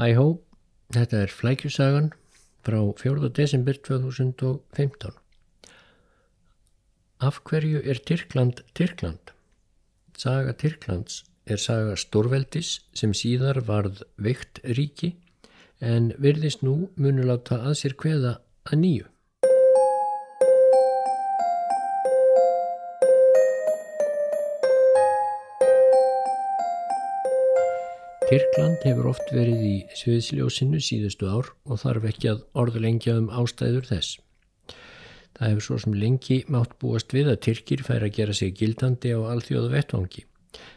Æhó, þetta er flækjusagan frá 4. desember 2015. Af hverju er Tyrkland Tyrkland? Saga Tyrklands er saga stórveldis sem síðar varð veikt ríki en virðist nú munuláta að sér hveða að nýju. Tyrkland hefur oft verið í sviðsljósinu síðustu ár og þarf ekki að orðu lengja um ástæður þess. Það hefur svo sem lengi mátt búast við að Tyrkir fær að gera sig gildandi á alþjóðu vettvangi.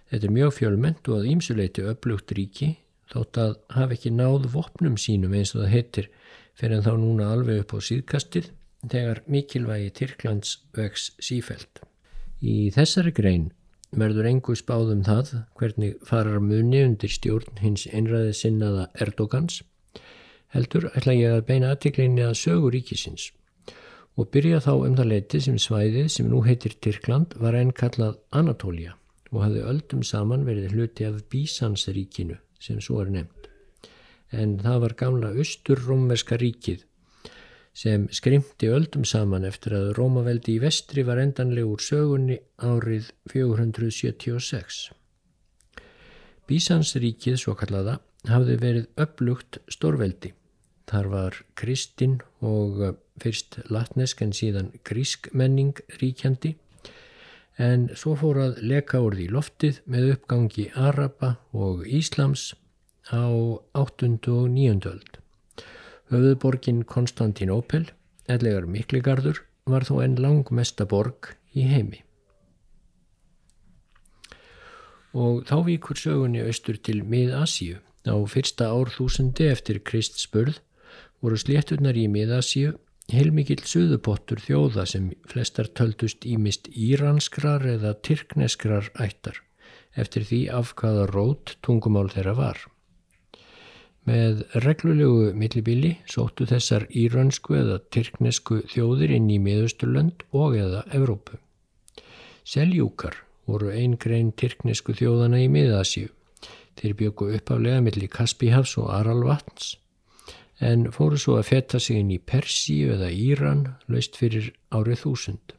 Þetta er mjög fjölmennt og að ímsuleiti upplugt ríki þótt að hafa ekki náð vopnum sínum eins og það heitir fyrir en þá núna alveg upp á síðkastið þegar mikilvægi Tyrklands vex sífælt. Í þessari grein verður engu spáðum það hvernig farar muni undir stjórn hins einræði sinnaða Erdogans. Heldur ætla ég að beina aðtiklinni að sögur ríkisins og byrja þá um það leiti sem svæðið sem nú heitir Tyrkland var enn kallað Anatólia og hafði öldum saman verið hluti af Bísansríkinu sem svo er nefnd en það var gamla austurrómverska ríkið sem skrimti öldum saman eftir að Rómaveldi í vestri var endanlegur sögunni árið 476. Bísansríkið, svo kallaða, hafði verið upplugt stórveldi. Þar var kristinn og eh, fyrst latnesk en síðan grísk menning ríkjandi en svo fór að leka úr því loftið með uppgangi Araba og Íslams á 8. og 9. öld. Höfuðborgin Konstantinópel, ellegar Mikligarður, var þó enn langmesta borg í heimi. Og þá víkur sögunni austur til Mið-Asíu. Á fyrsta árþúsundi eftir Krist spurð voru slétturnar í Mið-Asíu heilmikill suðupottur þjóða sem flestar töldust ímist íranskrar eða tyrkneskrar ættar eftir því af hvaða rót tungumál þeirra var. Með reglulegu millibili sóttu þessar írönsku eða tyrknesku þjóðir inn í miðusturlönd og eða Evrópu. Seljúkar voru einn grein tyrknesku þjóðana í miðasíu. Þeir byggu uppaflega millir Kaspíhafs og Aralvatns en fóru svo að fetta sig inn í Persíu eða Íran laust fyrir árið þúsund.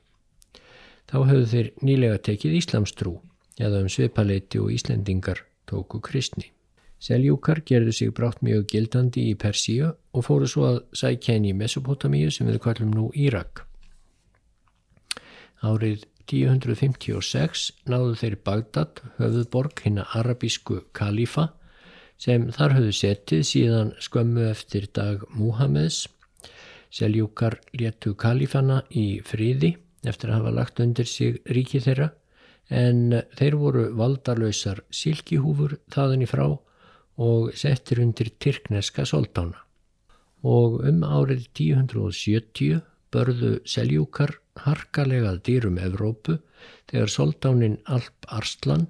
Þá höfðu þeir nýlega tekið Íslamstrú eða um svipaleiti og Íslendingar tóku kristni. Seljúkar gerðu sig brátt mjög gildandi í Persíu og fóru svo að sækja henni í Mesopotamíu sem við kallum nú Írak. Árið 1056 náðu þeir Bagdad, höfðuborg hinn að arabísku kalífa sem þar höfðu setið síðan skömmu eftir dag Múhameðs. Seljúkar léttu kalífana í fríði eftir að hafa lagt undir sig ríki þeirra en þeir voru valdarlausar silkihúfur þaðan í frá og settir undir Tyrkneska soldána. Og um árið 1070 börðu seljúkar harkalegað dýrum Evrópu þegar soldánin Alp Arslan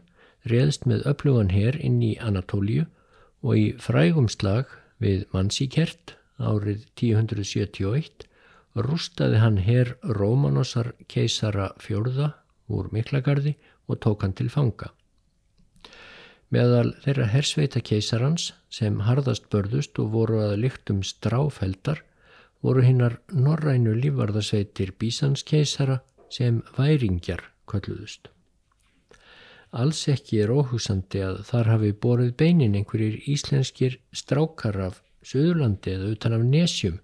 reðst með öflugan hér inn í Anatóliu og í frægum slag við Mansíkert árið 1071 rústaði hann hér Rómanosar keisara fjörða úr Miklagarði og tók hann til fanga. Meðal þeirra hersveita keisarans sem harðast börðust og voru að lyktum stráfeldar voru hinnar norrænu lífvarðasveitir bísanskeisara sem væringjar kölluðust. Alls ekki er óhúsandi að þar hafi borið beinin einhverjir íslenskir strákar af Suðurlandi eða utan af Nesjum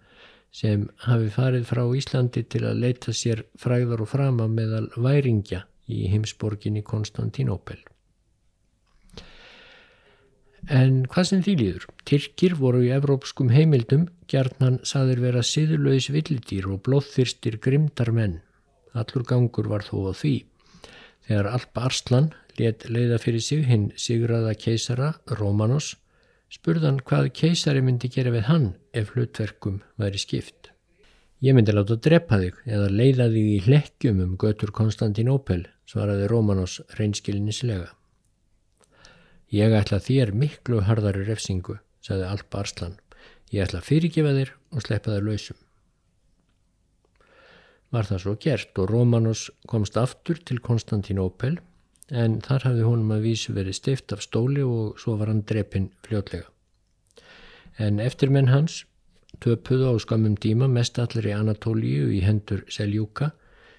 sem hafi farið frá Íslandi til að leita sér fræðar og frama meðal væringja í heimsborginni Konstantínópel. En hvað sem því líður? Tyrkir voru í evrópskum heimildum gjarnan saður vera siðurlaus villidýr og blóðþyrstir grimdar menn. Allur gangur var þó á því. Þegar Alp Arslan let leiða fyrir sig hinn Sigraða keisara Rómanos spurðan hvað keisari myndi gera við hann ef hlutverkum væri skipt. Ég myndi láta drepa þig eða leiða þig í hlekkjum um götur Konstantinópel, svaraði Rómanos reynskilinnislega. Ég ætla þér miklu harðari refsingu, sagði Alpa Arslan. Ég ætla að fyrirgefa þér og sleppa þér lausum. Var það svo gert og Rómanos komst aftur til Konstantinópel en þar hafði honum að vísu verið stift af stóli og svo var hann drepinn fljótlega. en eftirmenn hans töpuðu á skamum díma mest allir í Anatóliu í hendur Seljúka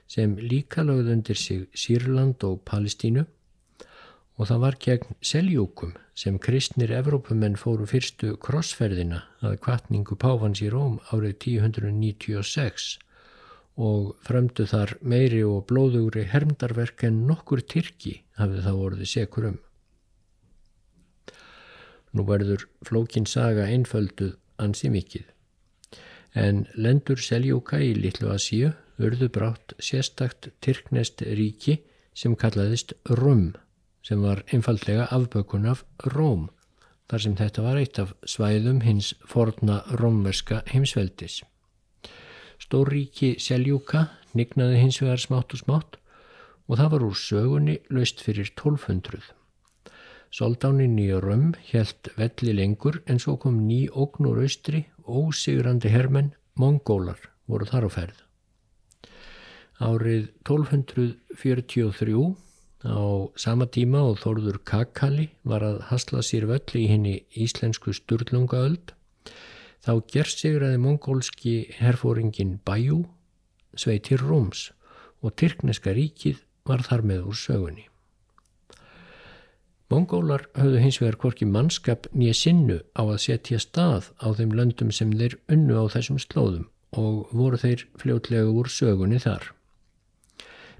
sem líka lögð undir sig Sýrland og Palestínu og það var gegn Seljúkum sem kristnir Evrópumenn fóru fyrstu krossferðina að kvartningu Pávans í Róm árið 1096 og fremdu þar meiri og blóðugri hermdarverk en nokkur Tyrki hafið þá orðið sekur um. Nú verður flókin saga einfölduð ansi mikið en lendur Seljúka í Littlu Asíu urðu brátt sérstakt tyrknest ríki sem kallaðist Rum sem var einfallega afbökun af Róm þar sem þetta var eitt af svæðum hins forna rómverska heimsveldis. Stórríki Seljúka nignaði hins vegar smátt og smátt og það var úr sögunni löst fyrir 1200. Soldánin í Rum helt velli lengur en svo kom ný ógn úr austri ósigrandi hermenn, mongólar, voru þar á ferð. Árið 1243 á sama tíma og Þorður Kakali var að hasla sér völli í henni íslensku sturlungaöld þá gerst sigraði mongólski herfóringin Bajú sveitir Róms og Tyrkneska ríkið var þar með úr sögunni. Mongólar höfðu hins vegar hvorki mannskap nýja sinnu á að setja stað á þeim löndum sem þeir unnu á þessum slóðum og voru þeir fljótlega úr sögunni þar.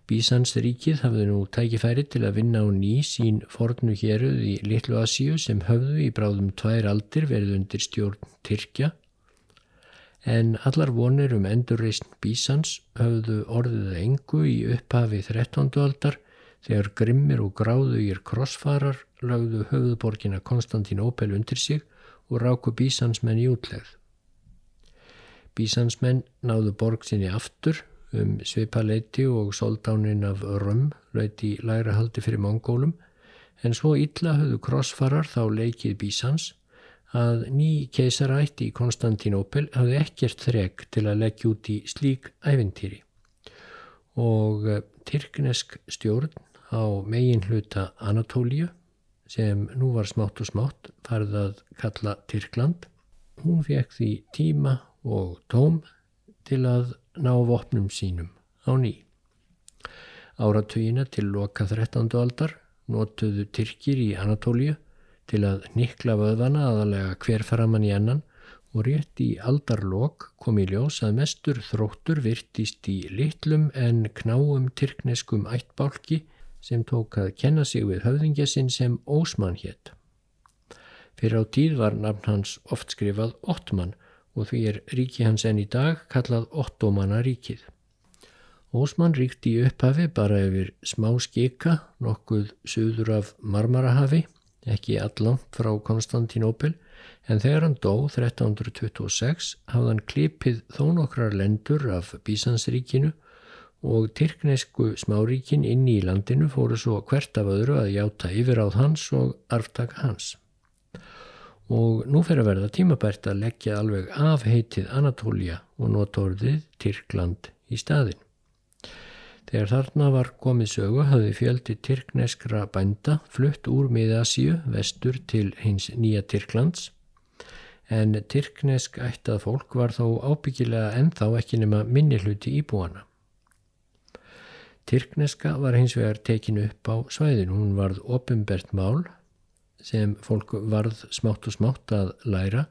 Bísans ríkið hafði nú tækifæri til að vinna á ný sín fornu héruð í Littlu Asíu sem höfðu í bráðum tvær aldir verið undir stjórn Tyrkja en allar vonir um endurreysn Bísans höfðu orðið engu í upphafi 13. aldar þegar grimmir og gráðugir krossfarar lagðu höfðuborgina Konstantinópel undir sig og ráku bísansmenn í útlegð. Bísansmenn náðu borg sinni aftur um svipaleiti og soldánin af Römm lauti læra haldi fyrir mongólum en svo illa höfðu krossfarar þá leikið bísans að ný keisarætt í Konstantinópel hafði ekkert þreg til að leggja út í slík æventýri og eh, Tyrknesk stjórn á megin hluta Anatóliu sem nú var smátt og smátt farið að kalla Tyrkland. Hún fekk því tíma og tóm til að ná vopnum sínum á ný. Áratugina til loka 13. aldar notuðu Tyrkir í Anatóliu til að nikla vöðvana aðalega hverfaraman í annan og rétt í aldarlokk kom í ljós að mestur þróttur virtist í litlum en knáum tyrkneskum ættbálki sem tók að kenna sig við höfðingja sinn sem Ósmann hétt. Fyrir á tíð var nafn hans oft skrifað Ottmann og því er ríki hans enn í dag kallað Ottomanna ríkið. Ósmann ríkti í upphafi bara yfir smá skika nokkuð söður af Marmarahafi, ekki allangt frá Konstantinópil, en þegar hann dó 1326 hafði hann klipið þó nokkrar lendur af Bísansríkinu og tyrknesku smáríkin inni í landinu fóru svo hvert af öðru að játa yfir áð hans og arftaka hans. Og nú fer að verða tímabært að leggja alveg af heitið Anatólia og notorðið Tyrkland í staðin. Þegar þarna var komið sögu hafði fjöldi tyrkneskra bænda flutt úr miðasíu vestur til hins nýja Tyrklands en tyrknesk ættað fólk var þó ábyggilega ennþá ekki nema minni hluti íbúana. Tyrkneska var hins vegar tekinu upp á svæðinu. Hún varð opimbert mál sem fólk varð smátt og smátt að læra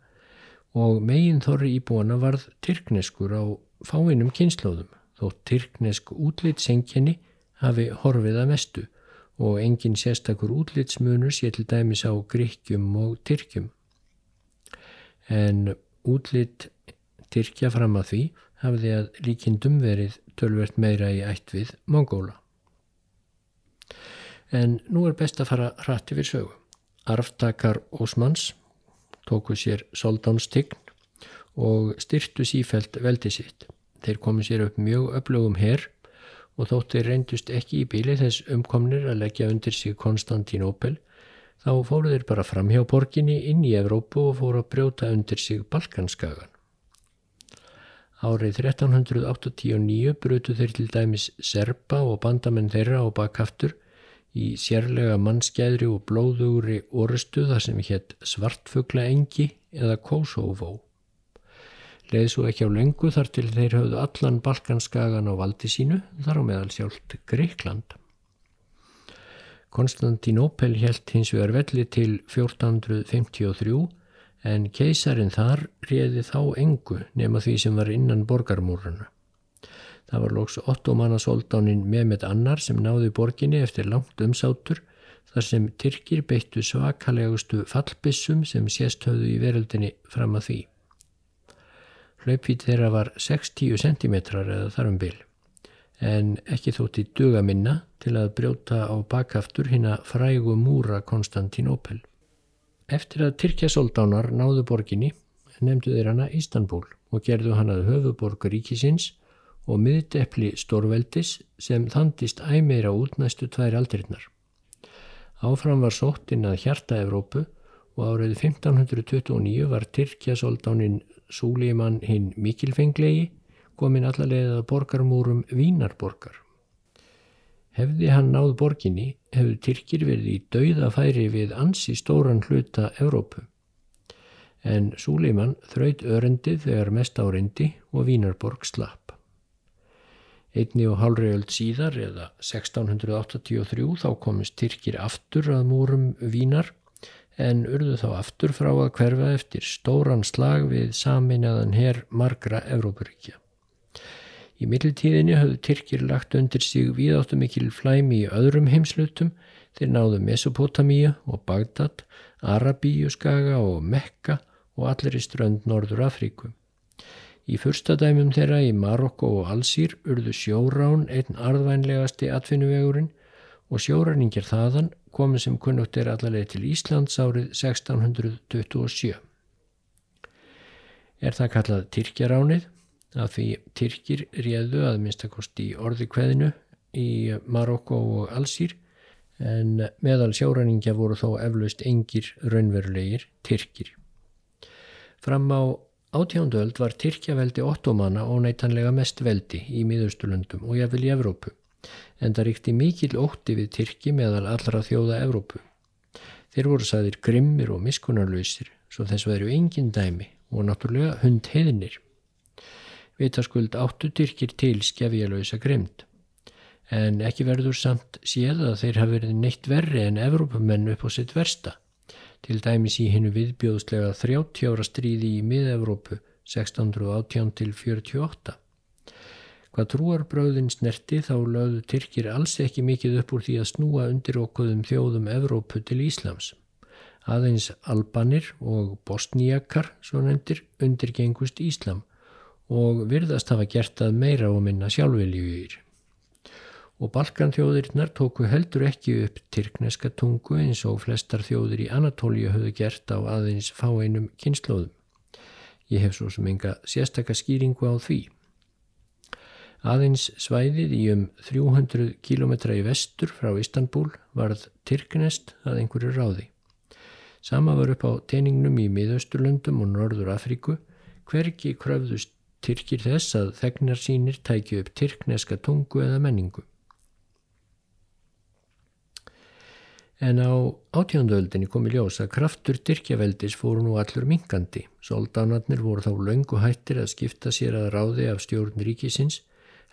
og megin þorri íbúana varð tyrkneskur á fáinum kynnslóðum þó tyrknesk útlitsengjani hafi horfið að mestu og engin sérstakur útlitsmunur sé til dæmis á gríkjum og tyrkjum. En útlitt tyrkja fram að því hafði að líkindum verið tölvert meira í ætt við Mongóla. En nú er best að fara hrætti við sögu. Arftakar Ósmanns tóku sér soldánstygn og styrtu sífælt veldi sitt. Þeir komu sér upp mjög öflögum herr og þóttir reyndust ekki í bíli þess umkomnir að leggja undir sig Konstantinópel þá fóru þeir bara fram hjá borginni inn í Evrópu og fóru að brjóta undir sig Balkanskagan. Árið 1389 brutu þeir til dæmis serpa og bandamenn þeirra á bakkaftur í sérlega mannskæðri og blóðugri orustu þar sem hétt svartfugla engi eða Kosovo. Leði svo ekki á lengu þar til þeir höfðu allan Balkanskagan á valdi sínu, þar á meðal sjálft Greikland. Konstantinopel helt hins vegar velli til 1453 en keisarin þar réði þá engu nema því sem var innan borgarmúrana. Það var lóks ottomanasóldánin Mehmet Annar sem náði borginni eftir langt umsátur þar sem Tyrkir beittu svakalegustu fallbissum sem sést höfðu í veröldinni fram að því. Hlaupvít þeirra var 60 cm eða þarum bil en ekki þótti duga minna til að brjóta á bakaftur hinn að frægu múra Konstantinopel. Eftir að Tyrkjasóldánar náðu borginni nefndu þeir hana Istanbul og gerðu hann að höfuborg ríkisins og miðdepli stórveldis sem þandist æmeira út næstu tvær aldrinnar. Áfram var sótt inn að hjarta Evrópu og árið 1529 var Tyrkjasóldánin Súlimann hinn mikilfenglegi komin allarlega að borgarmúrum Vínarborgar. Hefði hann náð borginni hefðu Tyrkir verið í dauðafæri við ansi stóran hluta Evrópu. En Súlimann þraut örendið þegar mest áreindi og Vínarborg slapp. Einni og hálfri öld síðar eða 1683 þá komist Tyrkir aftur að múrum Vínar en urðu þá aftur frá að hverfa eftir stóran slag við saminnaðan herr margra Evrópuríkja. Í mittiltíðinni höfðu Tyrkir lagt undir sig viðáttu mikil flæmi í öðrum heimslutum þeir náðu Mesopotamíu og Bagdad, Arabíuskaga og Mekka og allir í strönd Norður Afríku. Í fyrsta dæmum þeirra í Marokko og Alsýr urðu sjórán einn arðvænlegasti atvinnuvegurinn og sjóræningar þaðan komið sem kunnugt er allaveg til Íslands árið 1627. Er það kallað Tyrkjaránið að því Tyrkir réðu að minnstakosti í orði kveðinu í Marokko og Alsýr en meðal sjóræningja voru þó eflaust engir raunverulegir Tyrkir. Fram á átjánduöld var Tyrkjaveldi ottomana óneitanlega mest veldi í miðaustulundum og jáfnvel í Evrópu en það ríkti mikil ótti við Tyrki meðal allra þjóða Evrópu. Þeir voru saðir grimmir og miskunarlausir svo þess veru engin dæmi og náttúrulega hund heiðinir. Vitaskuld áttu Tyrkir til skefjalösa grimd. En ekki verður samt séð að þeir hafi verið neitt verri en Evrópumenn upp á sitt versta. Til dæmis í hinnu viðbjóðslega 30 ára stríði í mið-Evrópu 1618 til 48. Hvað trúarbröðin snerti þá lögðu Tyrkir alls ekki mikið upp úr því að snúa undir okkuðum þjóðum Evrópu til Íslams. Aðeins Albanir og Bosníakar, svo nefndir, undirgengust Íslam og virðast hafa gert að meira og minna sjálfveljúir. Og Balkanþjóðirinnar tóku heldur ekki upp tyrkneska tungu eins og flestar þjóðir í Anatólíu höfðu gert á aðeins fáeinum kynnslóðum. Ég hef svo sem enga sérstakka skýringu á því. Aðeins svæðið í um 300 km í vestur frá Istanbul varð tyrknest að einhverju ráði. Sama var upp á teiningnum í miðausturlöndum og Norður Afríku hverki kröfðust Tyrkir þess að þegnar sínir tækju upp tyrkneska tungu eða menningu. En á átjánduöldinni komi ljós að kraftur Tyrkjaveldis fóru nú allur minkandi. Soldánarnir voru þá löngu hættir að skipta sér að ráði af stjórn ríkisins,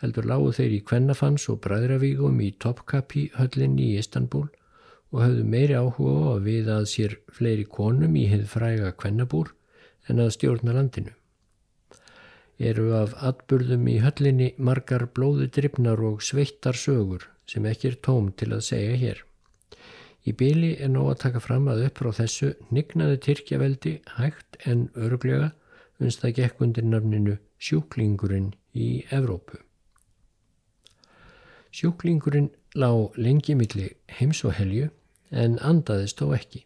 heldur lágu þeir í Kvennafans og Bræðravígum í Topkapi höllinni í Istanbul og höfðu meiri áhuga að við að sér fleiri konum í hefð fræga Kvennabúr en að stjórna landinu eru af atburðum í höllinni margar blóði drifnar og sveittar sögur sem ekki er tóm til að segja hér. Í byli er nóg að taka fram að upp frá þessu nignaði Tyrkjaveldi hægt en örglega unst það gekk undir nafninu sjúklingurinn í Evrópu. Sjúklingurinn lág lengi milli heims og helju en andaðist þó ekki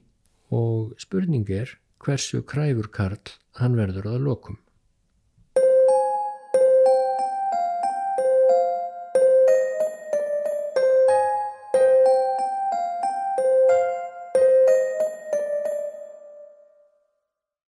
og spurning er hversu kræfur Karl hann verður að lokum.